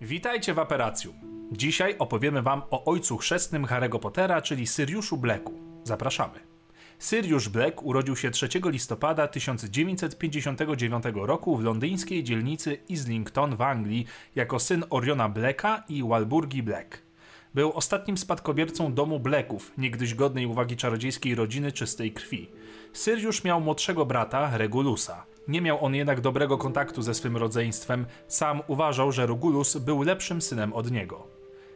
Witajcie w Aperacju. Dzisiaj opowiemy wam o ojcu chrzestnym Harry'ego Pottera, czyli Syriuszu Blacku. Zapraszamy. Sirius Black urodził się 3 listopada 1959 roku w londyńskiej dzielnicy Islington w Anglii jako syn Oriona Blacka i Walburgi Black. Był ostatnim spadkobiercą domu Blacków, niegdyś godnej uwagi czarodziejskiej rodziny czystej krwi. Sirius miał młodszego brata, Regulusa. Nie miał on jednak dobrego kontaktu ze swym rodzeństwem, sam uważał, że Regulus był lepszym synem od niego.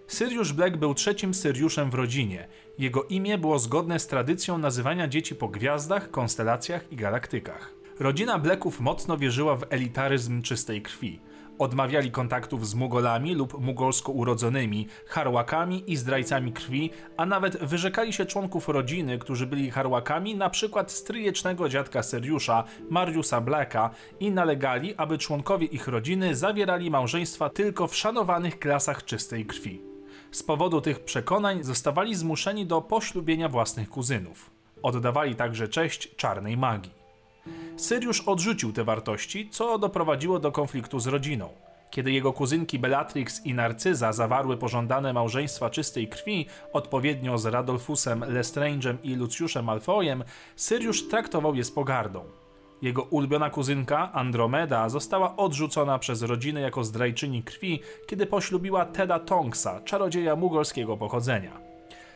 Sirius Black był trzecim Syriuszem w rodzinie. Jego imię było zgodne z tradycją nazywania dzieci po gwiazdach, konstelacjach i galaktykach. Rodzina Blacków mocno wierzyła w elitaryzm czystej krwi. Odmawiali kontaktów z Mugolami lub mugolsko urodzonymi, harłakami i zdrajcami krwi, a nawet wyrzekali się członków rodziny, którzy byli harłakami, na przykład stryjecznego dziadka Seriusza, Mariusa Blacka i nalegali, aby członkowie ich rodziny zawierali małżeństwa tylko w szanowanych klasach czystej krwi. Z powodu tych przekonań zostawali zmuszeni do poślubienia własnych kuzynów. Oddawali także cześć czarnej magii. Syriusz odrzucił te wartości, co doprowadziło do konfliktu z rodziną. Kiedy jego kuzynki Bellatrix i Narcyza zawarły pożądane małżeństwa czystej krwi, odpowiednio z Radolfusem Lestrange'em i Lucjuszem Malfoyem, Syriusz traktował je z pogardą. Jego ulubiona kuzynka, Andromeda, została odrzucona przez rodzinę jako zdrajczyni krwi, kiedy poślubiła Teda Tonksa, czarodzieja mugolskiego pochodzenia.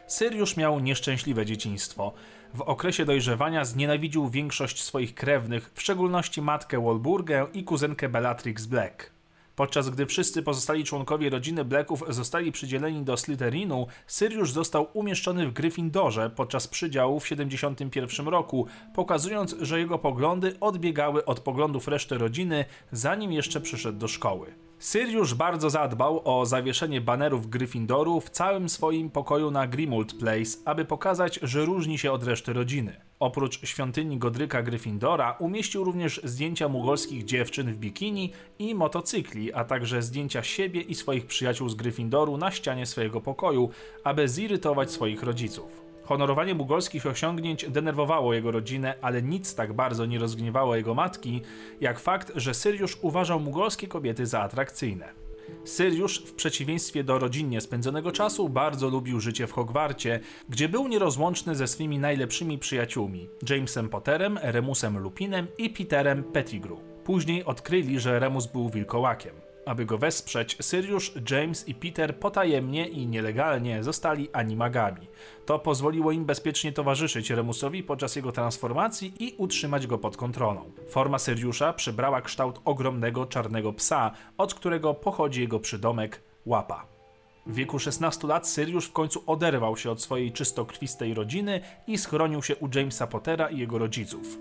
Syriusz miał nieszczęśliwe dzieciństwo. W okresie dojrzewania znienawidził większość swoich krewnych, w szczególności matkę Walburgę i kuzynkę Bellatrix Black. Podczas gdy wszyscy pozostali członkowie rodziny Blacków zostali przydzieleni do Slytherinu, Syriusz został umieszczony w Gryffindorze podczas przydziału w 71 roku, pokazując, że jego poglądy odbiegały od poglądów reszty rodziny, zanim jeszcze przyszedł do szkoły. Syriusz bardzo zadbał o zawieszenie banerów Gryffindoru w całym swoim pokoju na Grimald Place, aby pokazać, że różni się od reszty rodziny. Oprócz świątyni Godryka Gryffindora umieścił również zdjęcia mugolskich dziewczyn w bikini i motocykli, a także zdjęcia siebie i swoich przyjaciół z Gryffindoru na ścianie swojego pokoju, aby zirytować swoich rodziców. Honorowanie mugolskich osiągnięć denerwowało jego rodzinę, ale nic tak bardzo nie rozgniewało jego matki, jak fakt, że Syriusz uważał mugolskie kobiety za atrakcyjne. Syriusz, w przeciwieństwie do rodzinnie spędzonego czasu, bardzo lubił życie w Hogwarcie, gdzie był nierozłączny ze swymi najlepszymi przyjaciółmi Jamesem Potterem, Remusem Lupinem i Peterem Pettigrew. Później odkryli, że Remus był wilkołakiem. Aby go wesprzeć, Sirius, James i Peter potajemnie i nielegalnie zostali animagami. To pozwoliło im bezpiecznie towarzyszyć Remusowi podczas jego transformacji i utrzymać go pod kontrolą. Forma Siriusza przybrała kształt ogromnego czarnego psa, od którego pochodzi jego przydomek Łapa. W wieku 16 lat Sirius w końcu oderwał się od swojej czystokrwistej rodziny i schronił się u Jamesa Pottera i jego rodziców.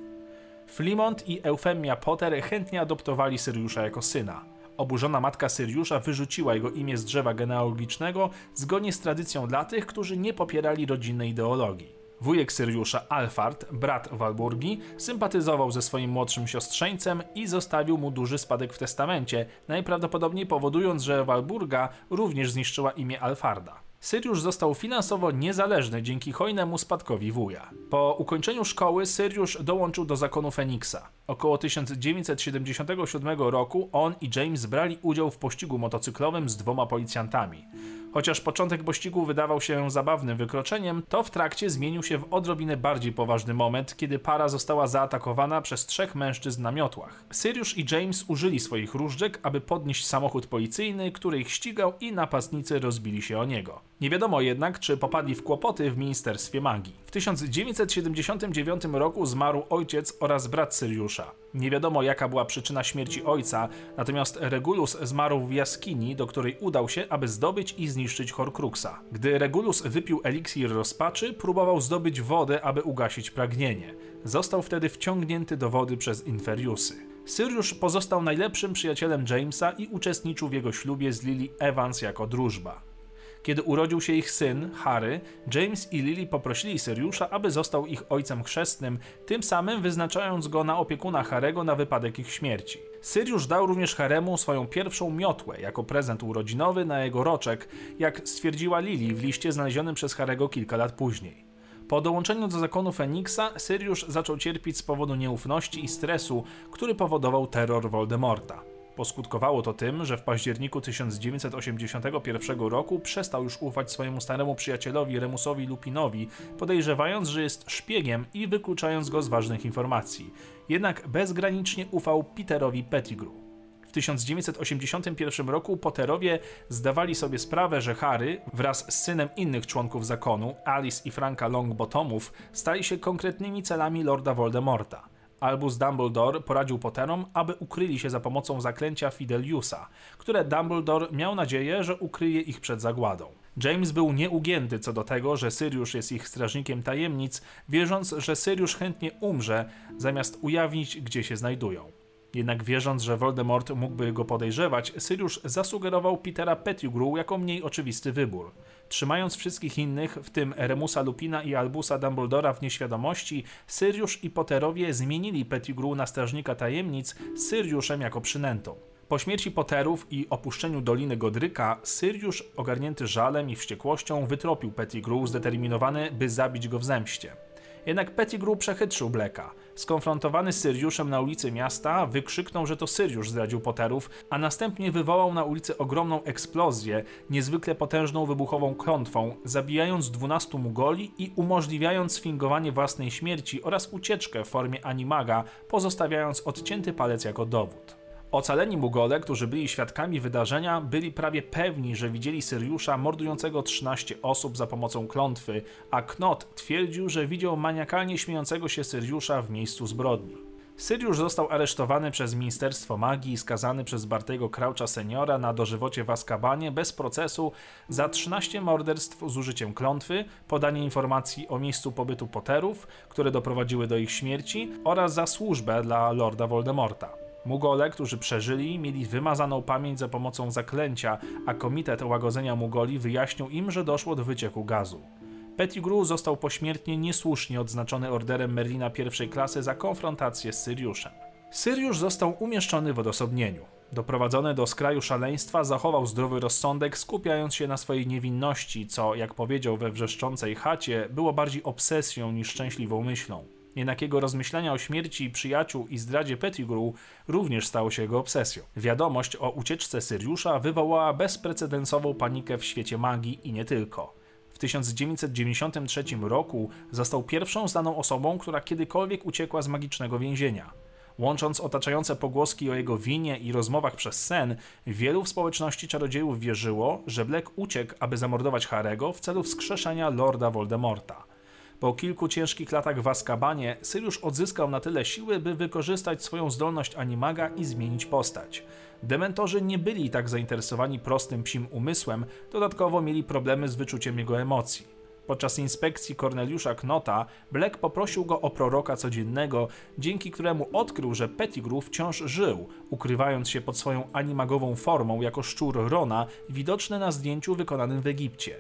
Flimont i Eufemia Potter chętnie adoptowali Siriusza jako syna. Oburzona matka Syriusza wyrzuciła jego imię z drzewa genealogicznego zgodnie z tradycją dla tych, którzy nie popierali rodzinnej ideologii. Wujek Syriusza, Alfard, brat Walburgi, sympatyzował ze swoim młodszym siostrzeńcem i zostawił mu duży spadek w testamencie, najprawdopodobniej powodując, że Walburga również zniszczyła imię Alfarda. Syriusz został finansowo niezależny dzięki hojnemu spadkowi wuja. Po ukończeniu szkoły Syriusz dołączył do zakonu Feniksa. Około 1977 roku on i James brali udział w pościgu motocyklowym z dwoma policjantami. Chociaż początek pościgu wydawał się zabawnym wykroczeniem, to w trakcie zmienił się w odrobinę bardziej poważny moment, kiedy para została zaatakowana przez trzech mężczyzn na miotłach. Sirius i James użyli swoich różdżek, aby podnieść samochód policyjny, który ich ścigał i napastnicy rozbili się o niego. Nie wiadomo jednak, czy popadli w kłopoty w Ministerstwie Magii. W 1979 roku zmarł ojciec oraz brat Siriusza. Nie wiadomo jaka była przyczyna śmierci ojca, natomiast Regulus zmarł w jaskini, do której udał się, aby zdobyć i zniszczyć Horcruxa. Gdy Regulus wypił eliksir rozpaczy, próbował zdobyć wodę, aby ugasić pragnienie. Został wtedy wciągnięty do wody przez Inferiusy. Sirius pozostał najlepszym przyjacielem Jamesa i uczestniczył w jego ślubie z Lily Evans jako drużba. Kiedy urodził się ich syn, Harry, James i Lily poprosili Syriusza, aby został ich ojcem chrzestnym, tym samym wyznaczając go na opiekuna Harego na wypadek ich śmierci. Syriusz dał również Haremu swoją pierwszą miotłę jako prezent urodzinowy na jego roczek, jak stwierdziła Lily w liście znalezionym przez Harego kilka lat później. Po dołączeniu do zakonu Feniksa, Syriusz zaczął cierpieć z powodu nieufności i stresu, który powodował terror Voldemorta. Poskutkowało to tym, że w październiku 1981 roku przestał już ufać swojemu staremu przyjacielowi Remusowi Lupinowi, podejrzewając, że jest szpiegiem i wykluczając go z ważnych informacji. Jednak bezgranicznie ufał Peterowi Pettigrew. W 1981 roku Potterowie zdawali sobie sprawę, że Harry wraz z synem innych członków zakonu, Alice i Franka Longbottomów, stali się konkretnymi celami Lorda Voldemorta. Albus Dumbledore poradził Potterom, aby ukryli się za pomocą zaklęcia Fideliusa, które Dumbledore miał nadzieję, że ukryje ich przed zagładą. James był nieugięty co do tego, że Sirius jest ich strażnikiem tajemnic, wierząc, że Sirius chętnie umrze, zamiast ujawnić, gdzie się znajdują. Jednak wierząc, że Voldemort mógłby go podejrzewać, Sirius zasugerował Petera Pettigrew jako mniej oczywisty wybór. Trzymając wszystkich innych, w tym Remusa Lupina i Albusa Dumbledora w nieświadomości, Sirius i Potterowie zmienili Pettigrew na strażnika tajemnic z Siriusem jako przynętą. Po śmierci Potterów i opuszczeniu Doliny Godryka, Sirius, ogarnięty żalem i wściekłością, wytropił Pettigrew, zdeterminowany, by zabić go w zemście. Jednak Pettigrew przechytrzył Blacka. Skonfrontowany z Syriuszem na ulicy miasta, wykrzyknął, że to Syriusz zdradził Potterów, a następnie wywołał na ulicy ogromną eksplozję, niezwykle potężną wybuchową klątwą, zabijając 12 Mugoli i umożliwiając sfingowanie własnej śmierci oraz ucieczkę w formie animaga, pozostawiając odcięty palec jako dowód. Ocaleni Mugole, którzy byli świadkami wydarzenia, byli prawie pewni, że widzieli Syriusza mordującego 13 osób za pomocą klątwy, a Knot twierdził, że widział maniakalnie śmiejącego się Syriusza w miejscu zbrodni. Syriusz został aresztowany przez Ministerstwo Magii i skazany przez Bartego Croucha seniora na dożywocie w Azkabanie bez procesu za 13 morderstw z użyciem klątwy, podanie informacji o miejscu pobytu Potterów, które doprowadziły do ich śmierci oraz za służbę dla Lorda Voldemorta. Mugole, którzy przeżyli, mieli wymazaną pamięć za pomocą zaklęcia, a Komitet Łagodzenia Mugoli wyjaśnił im, że doszło do wycieku gazu. Pettigrew został pośmiertnie niesłusznie odznaczony orderem Merlina pierwszej klasy za konfrontację z Syriuszem. Syriusz został umieszczony w odosobnieniu. Doprowadzony do skraju szaleństwa, zachował zdrowy rozsądek, skupiając się na swojej niewinności, co, jak powiedział we wrzeszczącej chacie, było bardziej obsesją niż szczęśliwą myślą. Jednak jego rozmyślania o śmierci przyjaciół i zdradzie Pettigrew również stało się jego obsesją. Wiadomość o ucieczce Syriusza wywołała bezprecedensową panikę w świecie magii i nie tylko. W 1993 roku został pierwszą znaną osobą, która kiedykolwiek uciekła z magicznego więzienia. Łącząc otaczające pogłoski o jego winie i rozmowach przez sen, wielu w społeczności czarodziejów wierzyło, że Black uciekł, aby zamordować Harego w celu wskrzeszenia Lorda Voldemorta. Po kilku ciężkich latach w Azkabanie, Syriusz odzyskał na tyle siły, by wykorzystać swoją zdolność animaga i zmienić postać. Dementorzy nie byli tak zainteresowani prostym psim umysłem, dodatkowo mieli problemy z wyczuciem jego emocji. Podczas inspekcji Corneliusza Knota, Black poprosił go o proroka codziennego, dzięki któremu odkrył, że Pettigrew wciąż żył, ukrywając się pod swoją animagową formą jako szczur Rona, widoczny na zdjęciu wykonanym w Egipcie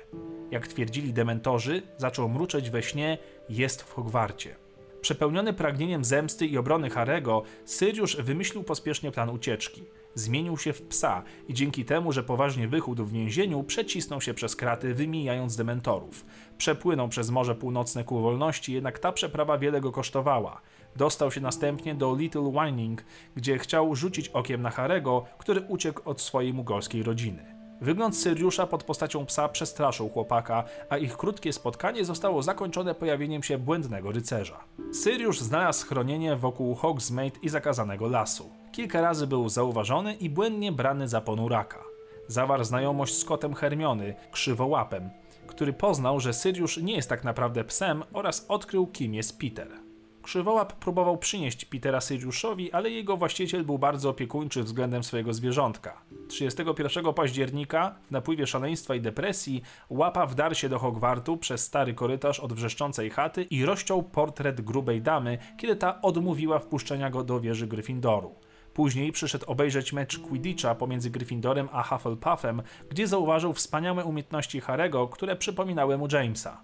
jak twierdzili dementorzy, zaczął mruczeć we śnie, jest w Hogwarcie. Przepełniony pragnieniem zemsty i obrony Harego, Syriusz wymyślił pospiesznie plan ucieczki. Zmienił się w psa i dzięki temu, że poważnie wychudł w więzieniu, przecisnął się przez kraty, wymijając dementorów. Przepłynął przez Morze Północne ku wolności, jednak ta przeprawa wiele go kosztowała. Dostał się następnie do Little Whining, gdzie chciał rzucić okiem na Harego, który uciekł od swojej mugolskiej rodziny. Wygląd Syriusza pod postacią psa przestraszył chłopaka, a ich krótkie spotkanie zostało zakończone pojawieniem się błędnego rycerza. Syriusz znalazł schronienie wokół Hogsmeade i zakazanego lasu. Kilka razy był zauważony i błędnie brany za ponuraka. Zawarł znajomość z kotem Hermiony, krzywołapem, który poznał, że Syriusz nie jest tak naprawdę psem oraz odkrył kim jest Peter. Krzywołap próbował przynieść Petera Siriuszowi, ale jego właściciel był bardzo opiekuńczy względem swojego zwierzątka. 31 października, w napływie szaleństwa i depresji, łapa wdarł się do Hogwartu przez stary korytarz od wrzeszczącej chaty i rozciął portret grubej damy, kiedy ta odmówiła wpuszczenia go do wieży Gryffindoru. Później przyszedł obejrzeć mecz Quidditcha pomiędzy Gryffindorem a Hufflepuffem, gdzie zauważył wspaniałe umiejętności Harego, które przypominały mu Jamesa.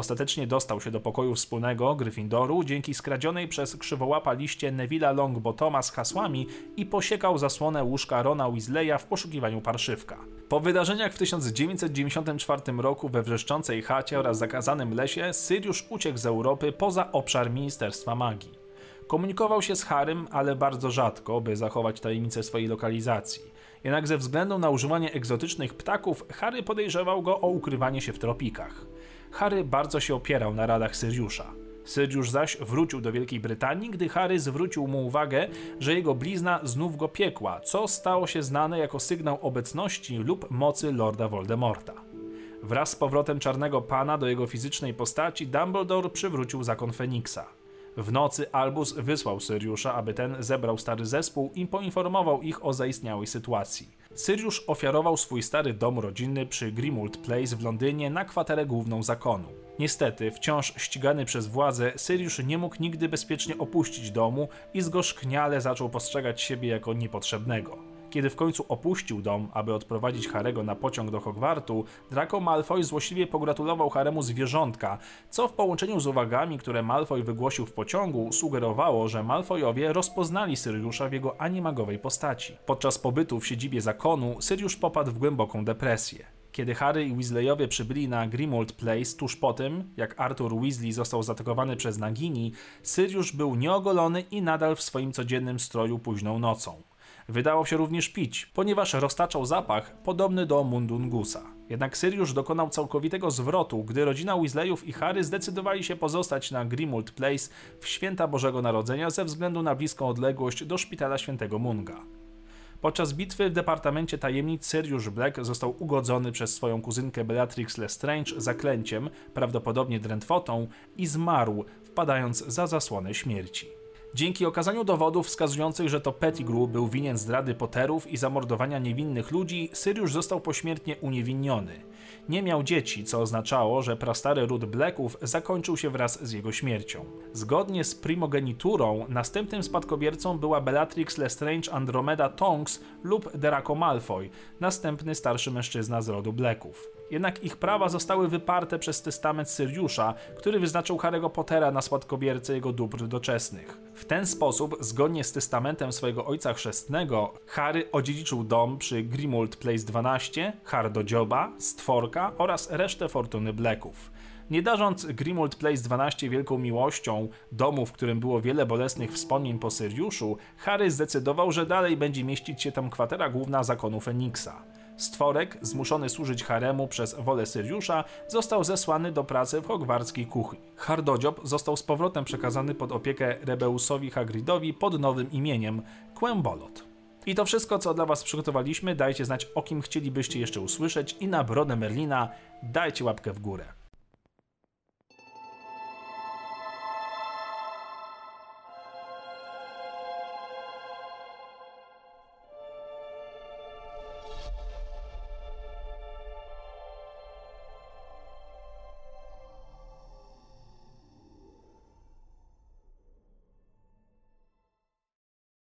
Ostatecznie dostał się do pokoju wspólnego Gryffindoru dzięki skradzionej przez krzywołapa liście Neville'a Longbottoma z hasłami i posiekał zasłonę łóżka Rona Weasleya w poszukiwaniu parszywka. Po wydarzeniach w 1994 roku we wrzeszczącej chacie oraz zakazanym lesie Syriusz uciekł z Europy poza obszar Ministerstwa Magii. Komunikował się z Harrym, ale bardzo rzadko, by zachować tajemnicę swojej lokalizacji. Jednak ze względu na używanie egzotycznych ptaków, Harry podejrzewał go o ukrywanie się w tropikach. Harry bardzo się opierał na radach Syriusza. Syriusz zaś wrócił do Wielkiej Brytanii, gdy Harry zwrócił mu uwagę, że jego blizna znów go piekła, co stało się znane jako sygnał obecności lub mocy Lorda Voldemorta. Wraz z powrotem Czarnego Pana do jego fizycznej postaci Dumbledore przywrócił zakon Feniksa. W nocy Albus wysłał Syriusza, aby ten zebrał stary zespół i poinformował ich o zaistniałej sytuacji. Syriusz ofiarował swój stary dom rodzinny przy Grimald Place w Londynie na kwaterę główną zakonu. Niestety, wciąż ścigany przez władze, Syriusz nie mógł nigdy bezpiecznie opuścić domu i zgorzkniale zaczął postrzegać siebie jako niepotrzebnego. Kiedy w końcu opuścił dom, aby odprowadzić Harego na pociąg do Hogwartu, Draco Malfoy złośliwie pogratulował Haremu zwierzątka, co w połączeniu z uwagami, które Malfoy wygłosił w pociągu, sugerowało, że Malfoyowie rozpoznali Syriusza w jego animagowej postaci. Podczas pobytu w siedzibie zakonu, Syriusz popadł w głęboką depresję. Kiedy Harry i Weasleyowie przybyli na Grimald Place tuż po tym, jak Arthur Weasley został zaatakowany przez Nagini, Syriusz był nieogolony i nadal w swoim codziennym stroju późną nocą. Wydało się również pić, ponieważ roztaczał zapach podobny do Mundungusa. Jednak Sirius dokonał całkowitego zwrotu, gdy rodzina Weasleyów i Harry zdecydowali się pozostać na Grimald Place w święta Bożego Narodzenia ze względu na bliską odległość do szpitala świętego Munga. Podczas bitwy w Departamencie Tajemnic Sirius Black został ugodzony przez swoją kuzynkę Bellatrix Lestrange zaklęciem, prawdopodobnie drętwotą, i zmarł, wpadając za zasłonę śmierci. Dzięki okazaniu dowodów wskazujących, że to Pettigrew był winien zdrady Potterów i zamordowania niewinnych ludzi, Sirius został pośmiertnie uniewinniony. Nie miał dzieci, co oznaczało, że prastary ród Blacków zakończył się wraz z jego śmiercią. Zgodnie z primogeniturą, następnym spadkobiercą była Bellatrix Lestrange Andromeda Tonks lub Draco Malfoy, następny starszy mężczyzna z rodu Blacków. Jednak ich prawa zostały wyparte przez testament Syriusza, który wyznaczył Harry'ego Pottera na spadkobiercę jego dóbr doczesnych. W ten sposób, zgodnie z testamentem swojego ojca chrzestnego, Harry odziedziczył dom przy Grimald Place 12, Hardodzioba, Stworka oraz resztę fortuny Blacków. Nie darząc Grimald Place 12 wielką miłością, domu, w którym było wiele bolesnych wspomnień po Syriuszu, Harry zdecydował, że dalej będzie mieścić się tam kwatera główna zakonu Feniksa. Stworek, zmuszony służyć haremu przez wolę Syriusza, został zesłany do pracy w hogwarskiej kuchni. Hardodziob został z powrotem przekazany pod opiekę Rebeusowi Hagridowi pod nowym imieniem Kłębolot. I to wszystko, co dla Was przygotowaliśmy. Dajcie znać, o kim chcielibyście jeszcze usłyszeć i na brodę Merlina dajcie łapkę w górę.